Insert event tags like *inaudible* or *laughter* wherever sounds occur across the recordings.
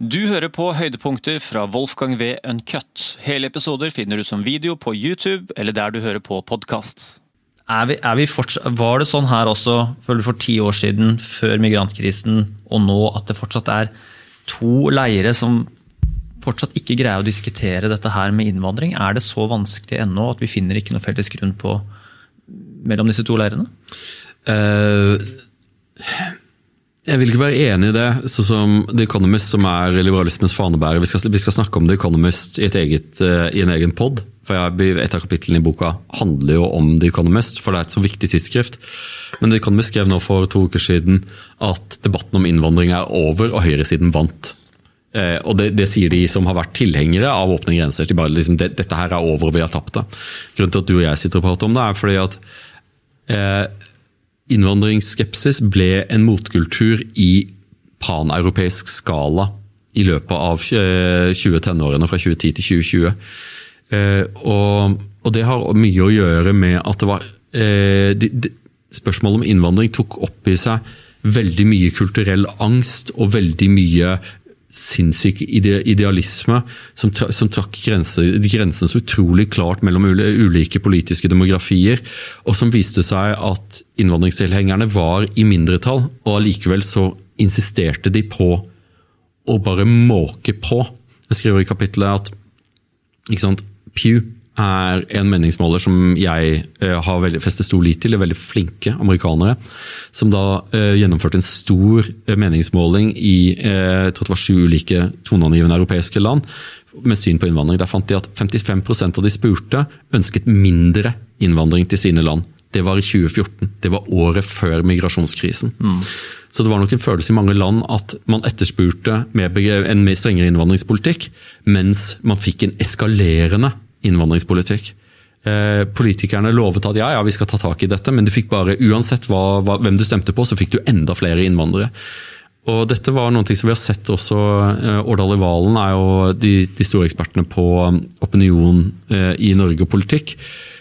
Du hører på høydepunkter fra Wolfgang V. Uncut. Hele episoder finner du som video på YouTube eller der du hører på podkast. Er vi, er vi var det sånn her også for, for ti år siden, før migrantkrisen, og nå at det fortsatt er to leire som fortsatt ikke greier å diskutere dette her med innvandring? Er det så vanskelig ennå at vi finner ikke noe felles grunn på mellom disse to leirene? Uh, jeg vil ikke være enig i det. sånn som The Economist, som er liberalismens fanebærer. Vi skal, vi skal snakke om The Economist i, eget, uh, i en egen pod. For jeg, Et av kapitlene i boka handler jo om The Economist, for det er et så viktig tidsskrift. Men The Economist skrev nå for to uker siden at debatten om innvandring er over, og høyresiden vant. Eh, og det, det, sier de som har vært tilhengere av åpne grenser. De bare liksom, det, Dette her er over, og vi har tapt det. Grunnen til at du og jeg sitter og prater om det, er fordi at eh, innvandringsskepsis ble en motkultur i paneuropeisk skala i løpet av 2010-årene, eh, fra 2010 til 2020. Eh, og, og, det har mye å gjøre med at det var eh, de, de, Spørsmålet om innvandring tok opp i seg veldig mye kulturell angst og veldig mye sinnssyk idealisme som, som trakk grensen så utrolig klart mellom ulike politiske demografier, og som viste seg at innvandringstilhengerne var i mindretall, og allikevel så insisterte de på å bare måke på. Jeg skriver i kapittelet at ikke sant, Pew er en meningsmåler som jeg eh, har veldig, festet stor lit til. er Veldig flinke amerikanere. Som da eh, gjennomførte en stor eh, meningsmåling i eh, jeg tror det var sju ulike toneangivende europeiske land med syn på innvandring. Der fant de at 55% av de spurte ønsket mindre innvandring til sine land. Det var i 2014. Det var året før migrasjonskrisen. Mm. Så det var nok en følelse i mange land at man etterspurte en mer strengere innvandringspolitikk, mens man fikk en eskalerende innvandringspolitikk. Eh, politikerne lovet at ja, ja, vi skal ta tak i dette, men du fikk bare, uansett hva, hva, hvem du stemte på, så fikk du enda flere innvandrere. Og Dette var noe som vi har sett også. Eh, Årdal i Valen er jo de, de, store ekspertene på um, opinion eh, i Norge og politikk.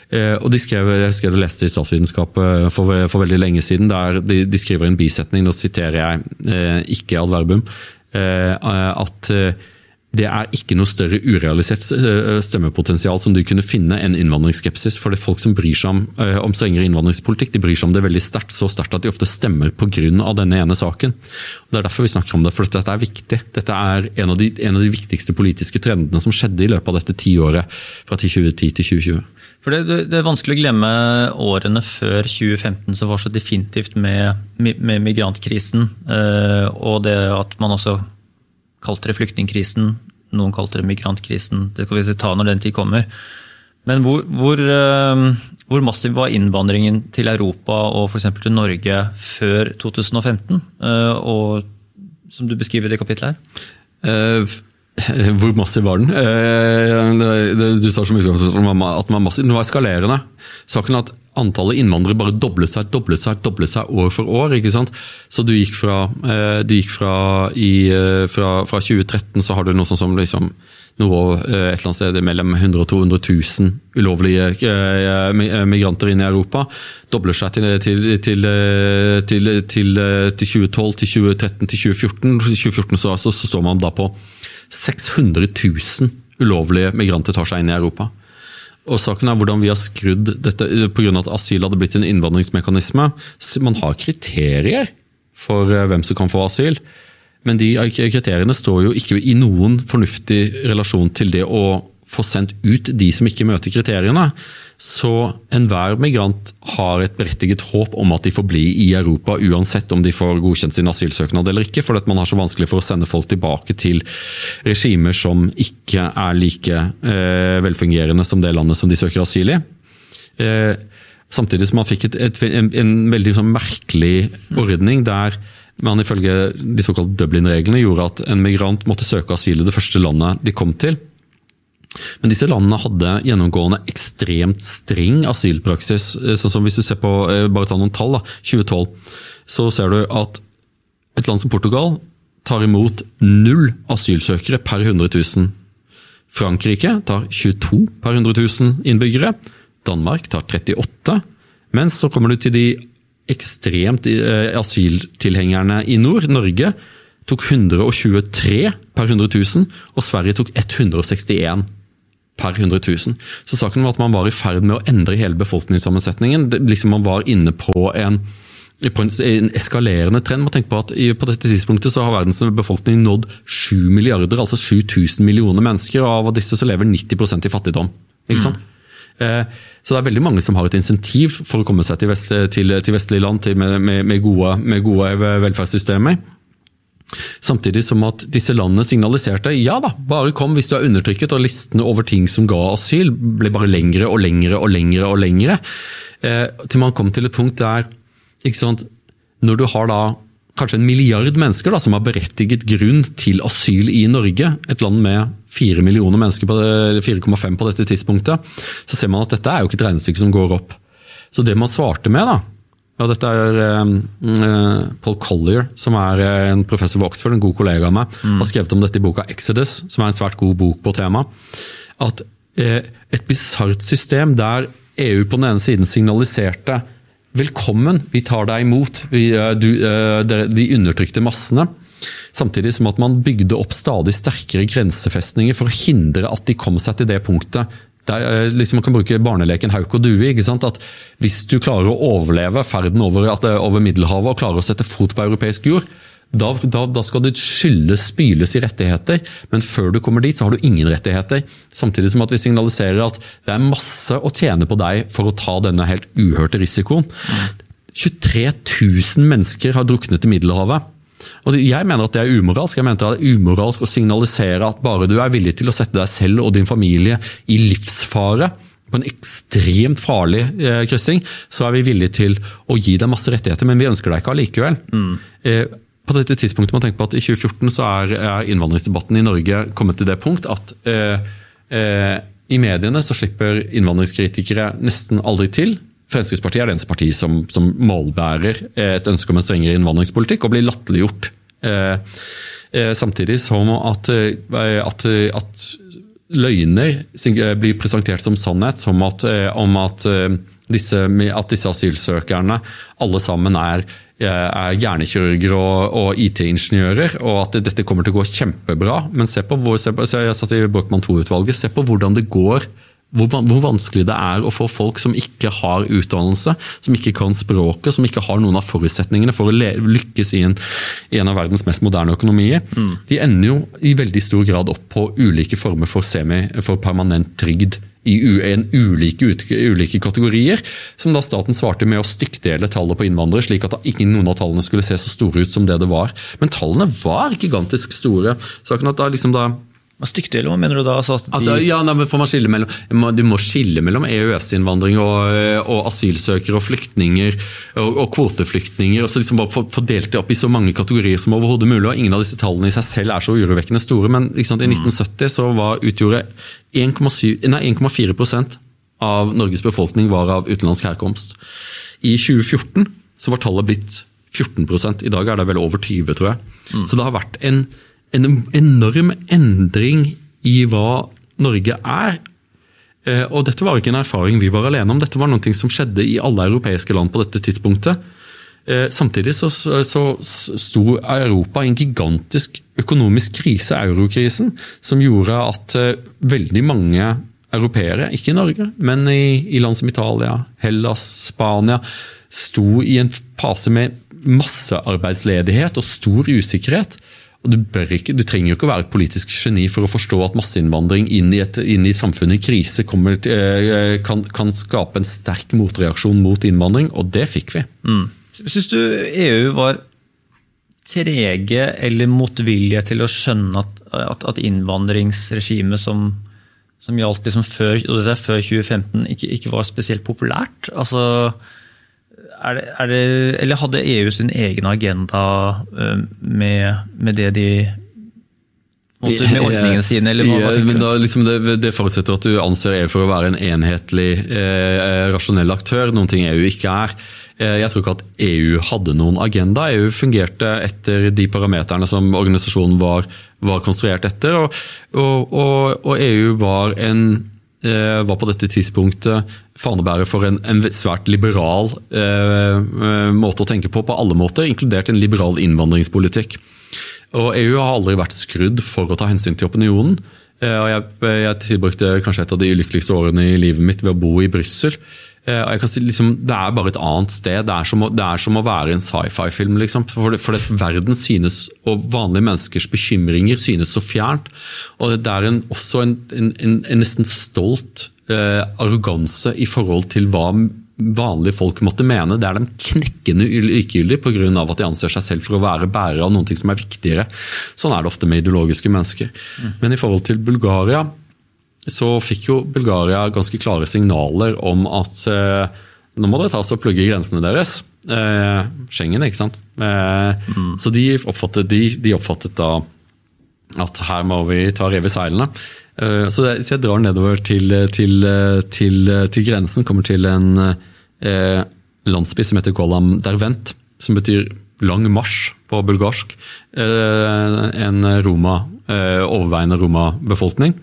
Og de skrev, Jeg husker jeg leste i statsvitenskapet for, for, veldig lenge siden. der De, de skriver en bisetning, nå siterer jeg ikke Adverbum, at det er ikke noe større urealisert eh, stemmepotensial som du kunne finne enn innvandringsskepsis. For det er folk som bryr seg om, eh, om strengere innvandringspolitikk, de bryr seg om det veldig sterkt. Så sterkt at de ofte stemmer pga. denne ene saken. Og det er derfor vi snakker om det, for dette er viktig. Dette er en av, de, en av de viktigste politiske trendene som skjedde i løpet av dette tiåret, fra 2010 til 2020. For det, det, er vanskelig å glemme årene før 2015 som var så definitivt med, med migrantkrisen. Eh, og det at man også kalte det flyktningkrisen, noen kalte det migrantkrisen. Det skal vi ta når den tid kommer. Men hvor, hvor, eh, hvor massiv var innvandringen til Europa og f.eks. til Norge før 2015? Eh, og som du beskriver i det kapittelet? her? Uh, *laughs* hvor massiv var den? Uh, du sa så mye at den var massiv. Den var eskalerende. Saken at antallet innvandrere bare doblet seg doblet seg, doblet seg år for år. ikke sant? Så du gikk fra, eh, du gikk fra, i, eh, fra, fra 2013 så har du noe sånn som liksom, noe eh, et eller annet sted mellom 100 og 200 000 ulovlige migranter inn i Europa. Dobler seg til, til, til, til, til 2012, til 2013, til 2014. 2014 så, så, så står man da på 600 000 ulovlige migranter tar seg inn i Europa. Og saken er hvordan vi har skrudd dette pga. at asyl hadde blitt en innvandringsmekanisme. Man har kriterier for eh, hvem som kan få asyl, men de kriteriene står jo ikke i noen fornuftig relasjon til det å få sendt ut de som ikke møter kriteriene. Så enhver migrant har et berettiget håp om at de får bli i Europa, uansett om de får godkjent sin asylsøknad eller ikke, fordi man har så vanskelig for å sende folk tilbake til regimer som ikke er like eh, velfungerende som det landet som de søker asyl i. Eh, samtidig som man fikk et, et, en, en, veldig sånn merkelig ordning der man ifølge de såkalte Dublin-reglene gjorde at en migrant måtte søke asyl i det første landet de kom til. Men disse landene hadde gjennomgående ekstremt streng asylpraksis. Sånn som Hvis du ser på eh, bare ta noen tall, da, 2012, så ser du at et land som Portugal tar imot null asylsøkere per 100 000. Frankrike tar 22 per 100 000 innbyggere. Danmark tar 38. Mens så kommer du til de ekstremt eh, asyltilhengerne i nord, Norge tok 123 per 100 000, og Sverige tok 161 per 100 000. Så saken var at man var i ferd med å endre hele befolkningssammensetningen. Det, liksom Man var inne på en, på en, en eskalerende trend. Man tenker på at i, På dette tidspunktet så har verdens befolkning nådd 7 milliarder, altså 7000 millioner mennesker. og Av disse så lever 90% i fattigdom. ikke sant? Mm. Så det er veldig mange som har et insentiv for å komme seg til, vest, til, til vestlige land til, med, med, med, gode, med gode velferdssystemer. Samtidig som at disse landene signaliserte ja da, bare kom hvis du er undertrykket, og listene over ting som ga asyl ble bare lengre og lengre og lengre. og lengre, eh, Til man kom til et punkt der sant, Når du har da kanskje en milliard mennesker da, som har berettiget grunn til asyl i Norge, et land med 4 millioner mennesker, 4,5 på dette tidspunktet, så ser man at dette er jo ikke et regnestykke som går opp. Så det man svarte med, da, ja, dette er uh, Paul Collier, som er eh, en professor ved Oxford, en god kollega av meg, mm. har skrevet om dette i boka Exodus, som er en svært god bok på temaet. At uh, et bisart system der EU på den ene siden signaliserte velkommen, vi tar deg imot, vi, uh, du, de undertrykte massene. Samtidig som at man bygde opp stadig sterkere grensefestninger for å hindre at de kom seg til det punktet der, liksom Man kan bruke barneleken hauk og due. ikke sant? At Hvis du klarer å overleve ferden over, over Middelhavet og klarer å sette fot på europeisk jord, da, da, da, skal du skyldes, spyles i rettigheter, men før du kommer dit, så har du ingen rettigheter. Samtidig som at vi signaliserer at det er masse å tjene på deg for å ta denne helt uhørte risikoen. 23 000 mennesker har druknet i Middelhavet. Og Jeg mener at det er umoralsk. Jeg at det er umoralsk å signalisere at bare du er villig til å sette deg selv og din familie i livsfare på en ekstremt farlig eh, kryssing, så er vi villige til å gi deg masse rettigheter, men vi ønsker deg ikke allikevel. Mm. Eh, på dette tidspunktet må man tenke på at I 2014 så er, er, innvandringsdebatten i Norge kommet til det punkt at eh, eh i mediene så slipper innvandringskritikere nesten aldri til. Fremskrittspartiet er det eneste partiet som, som, målbærer et ønske om en strengere innvandringspolitikk, og blir latterliggjort. Eh, eh, samtidig som at, eh, at, at, løgner blir presentert som sannhet, som at, om at disse, at disse asylsøkerne alle sammen er er hjernekirurger og, og IT-ingeniører, og at dette kommer til å gå kjempebra. Men se på, hvor, se på jeg satt i se på hvordan det går hvor, hvor, vanskelig det er å få folk som ikke har utdannelse, som ikke kan språket, som ikke har noen av forutsetningene for å lykkes i en, i en av verdens mest moderne økonomier. Mm. De ender jo i veldig stor grad opp på ulike former for, semi, for permanent trygd i en ulike, ulike, kategorier, som da staten svarte med å stykkdele tallet på innvandrere, slik at ikke noen av tallene skulle se så store ut som det det var. Men tallene var gigantisk store. Saken at da liksom da Stykkdel, hva mener du da? Altså de... altså, ja, nei, får man skille mellom, Du må skille mellom EØS-innvandring og, og, asylsøkere og flyktninger og, og kvoteflyktninger. og så liksom bare Fordelt det opp i så mange kategorier som overhodet mulig. og Ingen av disse tallene i seg selv er så urovekkende store. Men sant, i 1970 så var, utgjorde 1,4% av Norges befolkning var av utenlandsk herkomst. I 2014 så var tallet blitt 14 I dag er det vel over 20 tror jeg. Mm. Så det har vært en en enorm endring i hva Norge er. Eh, og dette var ikke en erfaring vi var alene om, dette var noe som skjedde i alle europeiske land på dette tidspunktet. Eh, samtidig så, så sto Europa i en gigantisk økonomisk krise, eurokrisen, som gjorde at eh, veldig mange europeere, ikke i Norge, men i, i land som Italia, Hellas, Spania, sto i en fase med massearbeidsledighet og stor usikkerhet. Du, ikke, du, trenger jo ikke å være et politisk geni for å forstå at masseinnvandring inn i, inn i samfunnet i krise kommer, eh, kan, kan, skape en sterk motreaksjon mot innvandring, og det fikk vi. Mm. Syns du EU var trege eller motvillige til å skjønne at, at, at innvandringsregimet som, som gjaldt liksom før, før 2015, ikke, ikke var spesielt populært? Altså er det, er det, eller hadde EU sin egen agenda eh, med, med det de *laughs* måtte, med ordningen sin? Eller hva, ja, men da, liksom det, det, forutsetter at du anser EU for å være en enhetlig, eh, rasjonell aktør, noen ting EU ikke er. Eh, jeg tror ikke at EU hadde noen agenda. EU fungerte etter de parameterne som organisasjonen var, var konstruert etter. Og, og, og, og EU var en var på dette tidspunktet fanebærer for en, en svært liberal eh, måte å tenke på på alle måter, inkludert en liberal innvandringspolitikk. Og EU har aldri vært skrudd for å ta hensyn til opinionen. Eh, jeg, jeg tilbrukte kanskje et av de ulykkeligste årene i livet mitt ved å bo i Brussel. Eh, og jeg kan si, liksom, Det er bare et annet sted. Det er som å, er som å være i en sci-fi-film. Liksom. For, for det, verden synes, og vanlige menneskers bekymringer synes så fjernt. Og det er en, også en, en, en nesten stolt eh, arroganse i forhold til hva vanlige folk måtte mene. Det er dem knekkende likegyldig pga. at de anser seg selv for å være bærer av noe som er viktigere. Sånn er det ofte med ideologiske mennesker. Mm. Men i forhold til Bulgaria så fikk jo Bulgaria ganske klare signaler om at eh, nå må dere ta oss og plugge grensene deres. Eh, Schengen, ikke sant. Eh, mm. Så de oppfattet, de, de oppfattet, da at her må vi ta rev i seilene. Eh, så, jeg drar nedover til, til, til, til grensen, kommer til en eh, landsby som heter Golam Dervent, som betyr lang marsj på bulgarsk. Eh, en Roma, eh, overveiende Roma-befolkning.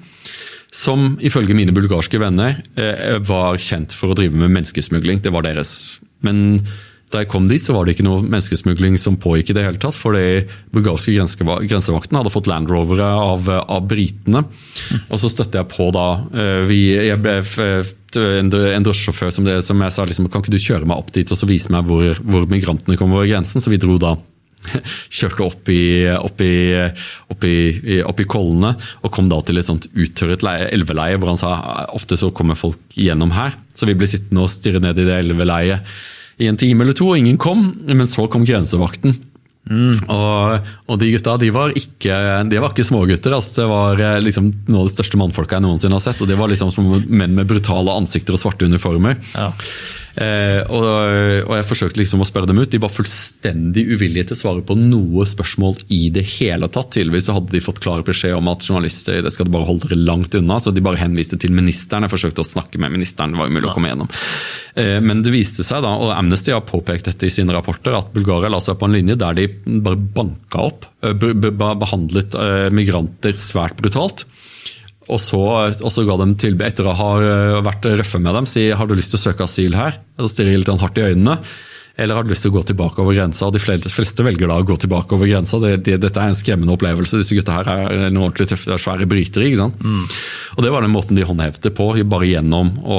Som ifølge mine bulgarske venner eh, var kjent for å drive med menneskesmugling. Det var deres. Men da jeg kom dit, så var det ikke noe menneskesmugling som pågikk i det hele tatt. Fordi bulgarske grensevakten hadde fått Land Rovere av, av britene. Og så støtte jeg på da eh, vi, Jeg ble en, en drosjesjåfør som, som jeg sa liksom, kan ikke du kjøre meg opp dit og så vise meg hvor, hvor migrantene kommer over grensen. Så vi dro da *laughs* kjørte opp i, opp, i, opp, i, opp i, kollene og kom da til et sånt uttørret elveleie hvor han sa ofte så kommer folk gjennom her. Så vi ble sittende og stirre ned i det elveleiet i en time eller to, og ingen kom. Men så kom grensevakten. Mm. Og, og, de gutta de var ikke, de var ikke smågutter. Altså, det var eh, liksom noe av det største mannfolka jeg noensinne har sett. og Det var liksom som menn med brutale ansikter og svarte uniformer. Ja. Eh, og, og, jeg forsøkte liksom å spørre dem ut. De var fullstendig uvillige til å svare på noe spørsmål i det hele tatt. Tydeligvis hadde de fått klar beskjed om at journalister det skal bare holde dere langt unna. Så de bare henviste til ministeren. Jeg forsøkte å snakke med ministeren. det var umulig å komme gjennom. Eh, men det viste seg da, og Amnesty har påpekt dette i sine rapporter, at Bulgaria la seg på en linje der de bare banka opp, eh, behandlet eh, migranter svært brutalt. Og så, og så, ga de tilbud, etter å ha eh, vært røffe med dem, si har du lyst til å søke asyl her? Og stirre litt hardt i øynene. Eller har du lyst til å gå tilbake over grensa? Og De fleste velger da å gå tilbake over grensa. Det, det, dette er en skremmende opplevelse. Disse gutta her er en ordentlig tøffe, er svære brytere. ikke sant? Mm. Og Det var den måten de håndhevet det på, bare gjennom, å,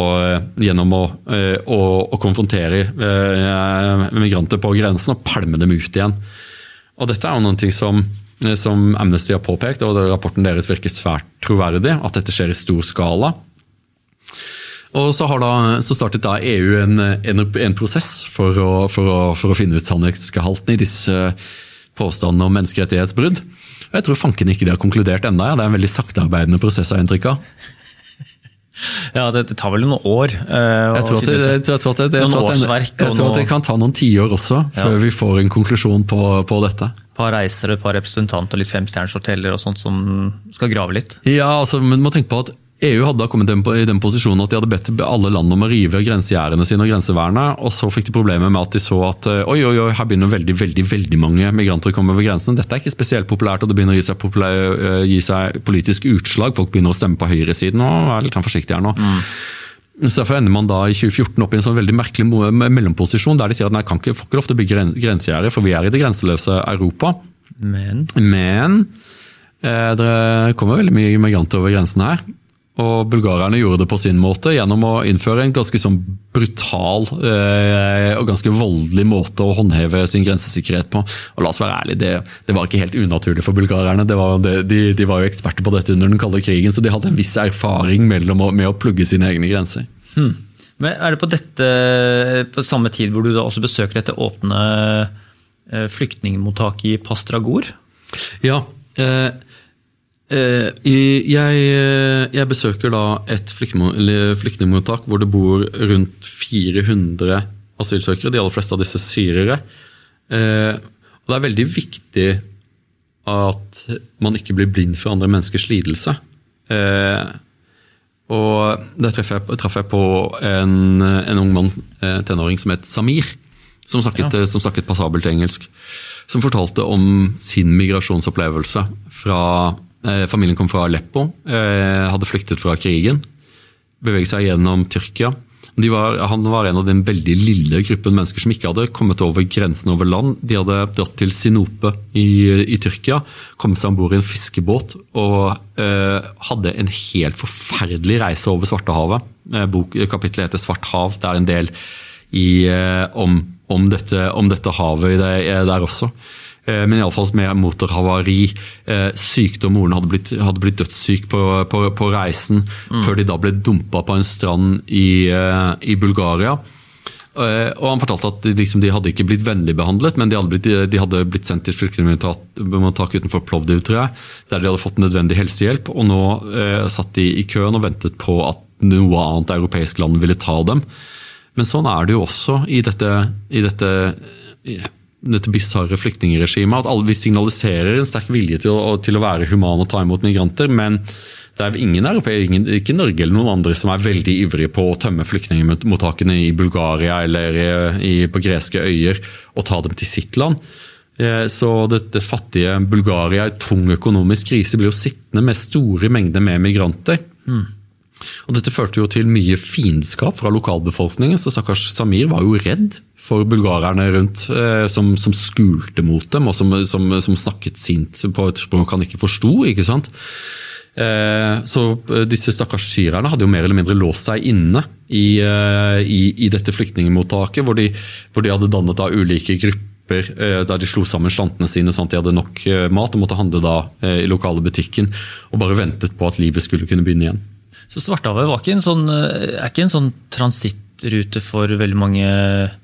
gjennom å, eh, å, å konfrontere eh, migranter på grensen og pælme dem ut igjen. Og Dette er jo noen ting som som Amnesty har påpekt, og rapporten deres virker svært troverdig, at dette skjer i stor skala. Og så, da, så startet da EU en, en, en prosess for å, for, å, for å, finne ut sannhetsgehalten i disse påstandene om menneskerettighetsbrudd. Og Jeg tror fanken ikke de har konkludert ennå. Ja. Det er en veldig saktearbeidende prosess. har inntrykk av. *laughs* Ja, det, tar vel noen år? At jeg tror at det kan ta noen tiår også, før ja. vi får en konklusjon på, på dette. Par reiser, et par representanter, og litt femstjerners hoteller og sånt som skal grave litt? Ja, altså, men må tenke på at EU hadde da kommet i den posisjonen at de hadde bedt alle land om å rive grensegjerdene sine og grensevernet, og så fikk de problemer med at de så at eh, oi, oi, oi, her begynner veldig veldig, veldig mange migranter å komme over grensen. Dette er ikke spesielt populært, og det begynner å gi seg, populær, eh, gi seg politisk utslag. Folk begynner å stemme på høyresiden og er litt forsiktig her nå. Mm. Så Derfor ender man da i 2014 opp i en sånn veldig merkelig mellomposisjon, der de sier at nei, kan ikke, får ikke lov til å bygge grensegjerder, for vi er i det grenseløse Europa. Men, Men eh, det kommer veldig mye migranter over grensen her. Og bulgarerne gjorde det på sin måte gjennom å innføre en ganske sånn brutal eh, og ganske voldelig måte å håndheve sin grensesikkerhet på. Og la oss være ærlige, det, det var ikke helt unaturlig for bulgarerne. Var, de, de, var jo eksperter på dette under den kalde krigen, så de hadde en viss erfaring med å, med å plugge sine egne grenser. Hmm. Men Er det på dette, på samme tid hvor du da også besøker dette åpne eh, flyktningmottaket i Pastragor? Ja. Eh, jeg, eh, jeg, besøker da et flyktningmottak hvor det bor rundt 400 asylsøkere. De aller fleste av disse syrere. Eh, og det er veldig viktig at man ikke blir blind for andre menneskers lidelse. Og Der traff jeg, traf jeg på en, en, ung mann, tenåring, som het Samir. Som snakket, ja. som snakket passabelt engelsk. Som fortalte om sin migrasjonsopplevelse fra Eh, familien kom fra Aleppo, eh, hadde flyktet fra krigen. Beveget seg gjennom Tyrkia. Var, han var en av den veldig lille gruppen mennesker som ikke hadde kommet over grensen over land. De hadde dratt til Sinope i, i Tyrkia, kommet seg om bord i en fiskebåt og eh, hadde en helt forferdelig reise over Svartehavet. Eh, bok, kapittelet heter Svart hav. Det er en del i, eh, om, om, dette, om, dette, havet der også. Eh, men iallfall med motorhavari, eh, sykdom. Moren hadde blitt, hadde blitt dødssyk på, på, på reisen, mm. før de da ble dumpa på en strand i, eh, i Bulgaria. Og Han fortalte at de, liksom, de hadde ikke blitt vennlig behandlet, men de hadde blitt, de hadde blitt sendt til flyktningmottak utenfor Plovdiv, tror jeg, der de hadde fått nødvendig helsehjelp. og Nå eh, satt de i køen og ventet på at noe annet europeisk land ville ta dem. Men sånn er det jo også i dette, i dette dette bisarre flyktningregimet. At alle, vi signaliserer en sterk vilje til å, til å være human og ta imot migranter. men det er ingen europeere, ikke Norge eller noen andre, som er veldig ivrige på å tømme flyktningmottakene i Bulgaria eller i, på greske øyer og ta dem til sitt land. Eh, så dette fattige Bulgaria i tung økonomisk krise blir jo sittende med store mengder med migranter. Mm. Og Dette førte jo til mye fiendskap fra lokalbefolkningen, så stakkars Samir var jo redd for bulgarerne rundt, eh, som, som skulte mot dem, og som, som, som snakket sint på et språk han ikke forsto. ikke sant? Eh, så eh, disse stakkars syrerne hadde jo mer eller mindre låst seg inne i, i, i dette flyktningmottaket, hvor de, hvor de hadde dannet da ulike grupper der de slo sammen slantene sine sånn at de hadde nok mat og måtte handle da i lokale butikken og bare ventet på at livet skulle kunne begynne igjen. Så Svartehavet sånn, er ikke en sånn transitt rute for veldig mange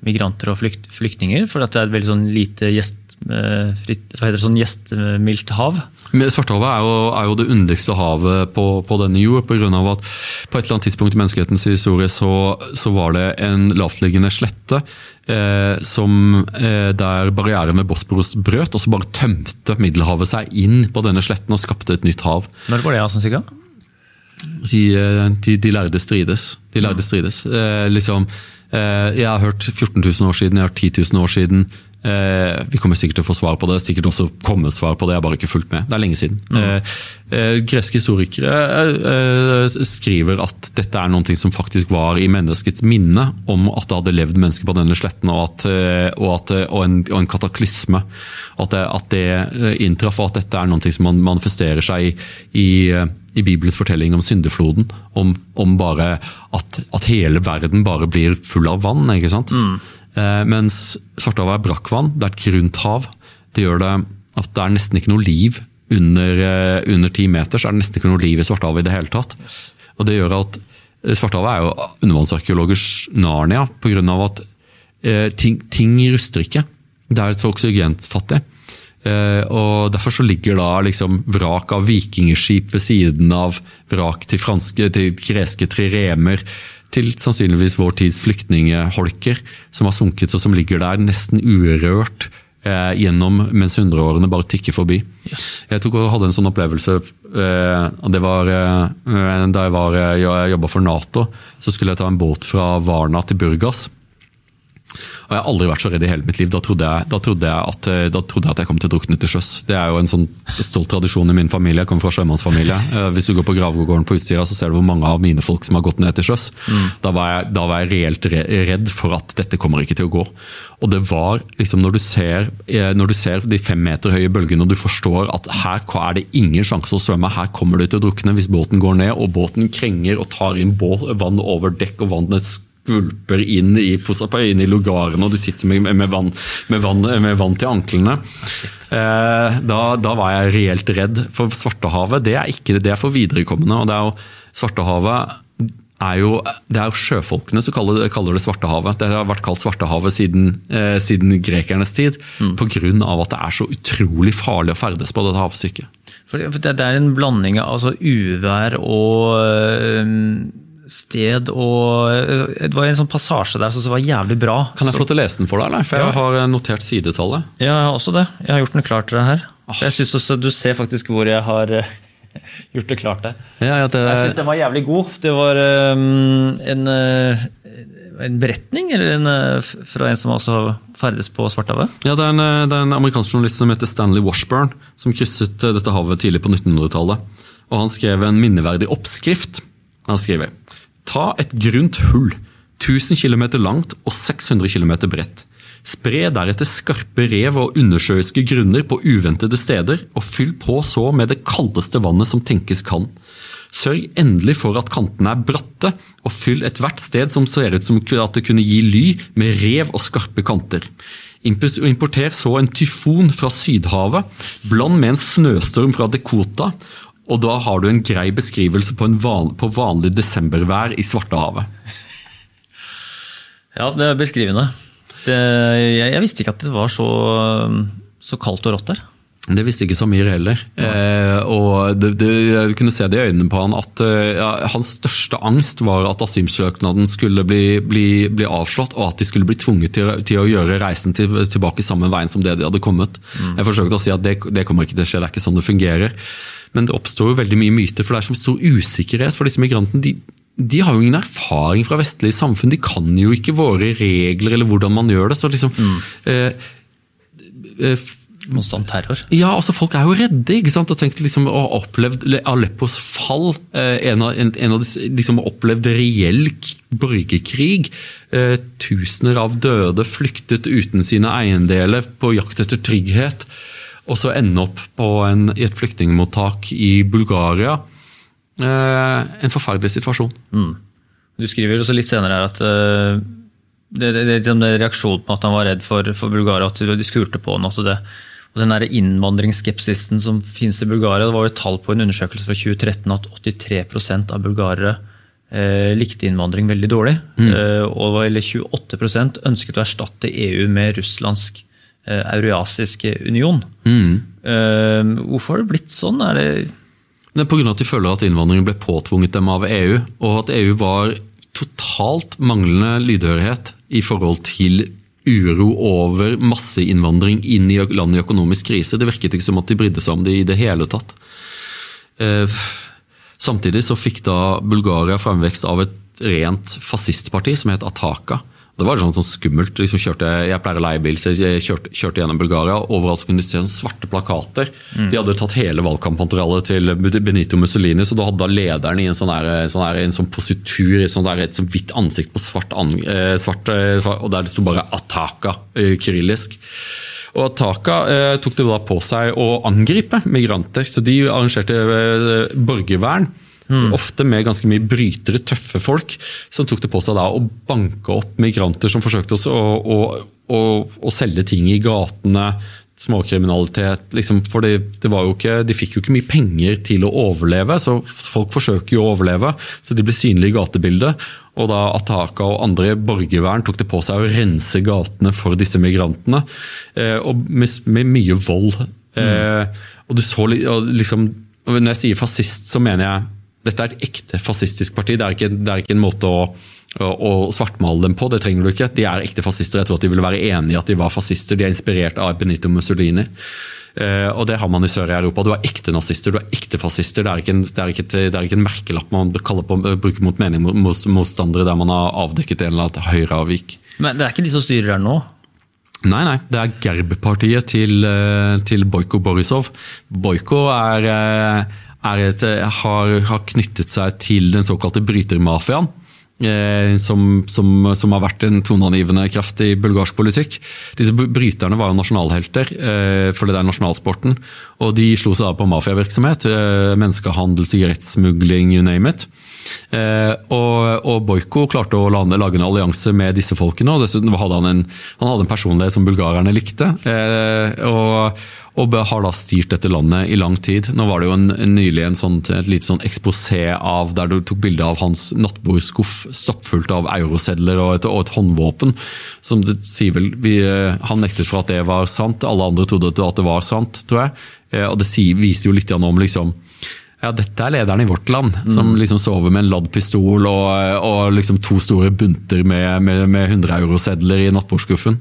migranter og flykt, flyktninger. For det er et veldig sånn lite gjest, eh, fritt, sånn gjestmildt hav. Svartehavet er jo, er jo, det underligste havet på, på denne jord. På grunn av at på et eller annet tidspunkt i menneskehetens historie så, så var det en lavtliggende slette eh, som, eh, der barrieren med Bosporos brøt, og så bare tømte Middelhavet seg inn på denne sletten og skapte et nytt hav. Når var det, Sigga? Eh, de, de, lærde strides. De lærde strides. Eh, liksom, eh, jeg har hørt 14 000 år siden, jeg har hørt 10 000 år siden. Eh, vi kommer sikkert til å få svar på det, sikkert også komme svar på det, jeg har bare ikke fulgt med. Det er lenge siden. Mm. Eh, eh, greske historikere skriver at dette er noe som faktisk var i menneskets minne om at det hadde levd mennesker på denne sletten, og, at, og, at, og, en, og en, kataklysme. At det, at det inntraff, og at dette er noe som manifesterer seg i, i i Bibelens fortelling om syndefloden. Om, om bare at, at, hele verden bare blir full av vann. ikke sant? Mm. Eh, mens Svartehavet er brakkvann, det er et grunt hav. Det gjør det at det er nesten ikke noe liv under, eh, ti meter. så er det nesten ikke noe liv i Svartehavet i det hele tatt. Og det gjør at eh, Svartehavet er jo undervannsarkeologers Narnia, pga. at ting, ting ruster ikke. Det er så oksygenfattig. Og Derfor så ligger da liksom vrak av vikingskip ved siden av vrak til, franske, til greske triremer, til sannsynligvis vår tids flyktningeholker, som har sunket og som ligger der nesten urørt eh, gjennom mens hundreårene bare tikker forbi. Yes. Jeg tok og hadde en sånn opplevelse eh, det var eh, Da jeg, var, eh, jeg jobba for Nato, så skulle jeg ta en båt fra Varna til Burgas. Og Jeg har aldri vært så redd i hele mitt liv. Da trodde jeg, da trodde jeg, at, eh, da trodde jeg at, jeg kom til å drukne til sjøs. Det er jo en sånn stolt tradisjon i min familie. Jeg kommer fra sjømannsfamilie. Eh, hvis du går på gravgården på Utsira, så ser du hvor mange av mine folk som har gått ned til sjøs. Mm. Da, var jeg, da var jeg reelt redd for at dette kommer ikke til å gå. Og det var liksom når du ser, eh, når du ser de fem meter høye bølgene og du forstår at her er det ingen sjanse å svømme, her kommer du til å drukne hvis båten går ned og båten krenger og tar inn vann over dekk og vannet skvulper inn i, inn i lugaren, og du sitter med, med, vann, med, vann, med vann, til anklene. Eh, da, da, var jeg reelt redd. For Svartehavet det er ikke det er for viderekommende. og det er jo, Svartehavet er jo, det er jo sjøfolkene som kaller det, kaller det Svartehavet. Det har vært kalt Svartehavet siden, eh, siden grekernes tid. Mm. Pga. at det er så utrolig farlig å ferdes på dette havstykket. For det, det er en blanding av altså, uvær og øh, sted og Det var en sånn passasje der som var jævlig bra. Kan jeg få til å lese den for deg? Eller? For jeg har notert sidetallet. Ja, jeg har også det. Jeg har gjort den klar til deg her. Oh. Jeg synes også, Du ser faktisk hvor jeg har eh, *laughs* gjort det klart der. Ja, ja, det... Jeg syns den var jævlig god. Det var um, en, en, beretning eller en, fra en som også ferdes på Svartehavet? Ja, det er, en, det er en amerikansk journalist som heter Stanley Washburn, som krysset dette havet tidlig på 1900-tallet. Og Han skrev en minneverdig oppskrift. Han skriver Ta et grunt hull. 1000 km langt og 600 km bredt. Spre deretter skarpe rev og undersjøiske grunner på uventede steder, og fyll på så med det kaldeste vannet som tenkes kan. Sørg endelig for at kantene er bratte, og fyll ethvert sted som ser ut som at det kunne gi ly, med rev og skarpe kanter. Importer så en tyfon fra Sydhavet, bland med en snøstorm fra Dekota, og da har du en grei beskrivelse på, van, på vanlig desembervær i Svartehavet. Ja, det er beskrivende. Det, jeg, jeg, visste ikke at det var så, så kaldt og rått der. Det visste ikke Samir heller. Eh, og det, det, Jeg kunne se det i øynene på han at eh, ja, hans største angst var at asylsøknaden skulle bli, bli, bli, avslått, og at de skulle bli tvunget til, til å gjøre reisen til, tilbake samme veien som det de hadde kommet. Mm. Jeg forsøkte å si at det, det, kommer ikke til å skje, det er ikke sånn det fungerer. Men det oppstår jo veldig mye myter, for det er så stor usikkerhet for disse migrantene. De, de har jo ingen erfaring fra vestlige samfunn. De kan jo ikke våre regler eller hvordan man gjør det. så liksom... Mm. Eh, eh, Konstant terror. Ja, altså Folk er jo redde. ikke sant? Og tenkt liksom å ha opplevd Aleppos fall. Eh, en av, en, en av disse, liksom opplevd reell borgerkrig. Eh, tusener av døde flyktet uten sine eiendeler på jakt etter trygghet. Og så ende opp en, i et flyktningmottak i Bulgaria Eh, en forferdelig situasjon. Mm. Du skriver også litt senere her at uh, det, det, det, det, reaksjonen på at han var redd for, for Bulgaria, at de skulte på han. Altså det, og den der innvandringsskepsisen som finnes i Bulgaria, det var jo et tall på en undersøkelse fra 2013 at 83% av bulgarere eh, likte innvandring veldig dårlig. Mm. Eh, og eller 28% ønsket å erstatte EU med russlandsk eh, eurasisk union. Mm. Eh, hvorfor har det blitt sånn? Er det det er pga. at de føler at innvandringen ble påtvunget dem av EU, og at EU var totalt manglende lydhørighet i forhold til uro over masseinnvandring inn i landet i økonomisk krise. Det virket ikke som at de brydde seg om det i det hele tatt. Eh, samtidig så fikk da Bulgaria fremvekst av et rent fascistparti som het Ataka. Det var sånn, sånn skummelt. Liksom kjørte, jeg pleier å leie bil, så jeg kjørte, kjørte, gjennom Bulgaria. Overalt kunne du se sånn svarte plakater. Mm. De hadde tatt hele valgkampmaterialet til Benito Mussolini, så da hadde da lederen i en sånn, der, sånn der, en sånn positur, i sånn der, et sånn hvitt ansikt på svart, an, eh, svart eh, og der det sto bare 'Ataka' eh, kyrillisk. Og Ataka eh, tok det da på seg å angripe migranter, så de arrangerte eh, borgervern. Mm. Ofte med ganske mye brytere, tøffe folk, som tok det på seg da å banke opp migranter som forsøkte å, å, å, å selge ting i gatene. Småkriminalitet. Liksom, for det, det ikke, De fikk jo ikke mye penger til å overleve, så folk forsøker jo å overleve. Så de ble synlige i gatebildet. Og da Ataka og andre i borgervern tok det på seg å rense gatene for disse migrantene. Eh, og med, med, mye vold. Mm. Eh, og du så liksom, Når jeg sier fascist, så mener jeg dette er et ekte fascistisk parti. Det er ikke, det er ikke en måte å, å, å, svartmale dem på. Det trenger du ikke. De er ekte fascister. Jeg tror at de ville være enig i at de var fascister. De er inspirert av Benito Mussolini. Uh, og Det har man i Sør-Europa. Du er ekte nazister, du er ekte fascister. Det er ikke en, det er ikke et, det er ikke en merkelapp man på, bruker mot meningmotstandere der man har avdekket en eller annen høyreavvik. Men det er ikke de som styrer her nå? Nei, nei. Det er Gerb-partiet til, eh, til Bojko Borisov. Bojko er uh, et, eh, har, har, knyttet seg til den såkalte brytermafiaen. Eh, som, som, som, har vært en toneangivende kraft i bulgarsk politikk. Disse Bryterne var jo nasjonalhelter, eh, for det er nasjonalsporten. Og de slo seg da på mafiavirksomhet. Eh, menneskehandel, sigarettsmugling, you name it. Og, og Boiko klarte å lage en allianse med disse folkene. og Dessuten hadde han en, han hadde en personlighet som bulgarerne likte. Og og har da styrt dette landet i lang tid. Nå var det jo en, en nylig en sånn, et lite sånn eksposé av der du tok bilde av hans nattbordskuff stappfullt av eurosedler og et, og et håndvåpen. som det sier vel, vi, eh, Han nektet for at det var sant, alle andre trodde at det var sant, tror jeg. Eh, og Det sier, viser jo litt om liksom, ja, dette er lederen i vårt land, mm. som liksom sover med en ladd pistol og, og liksom to store bunter med, med, med 100 eurosedler i nattbordskuffen.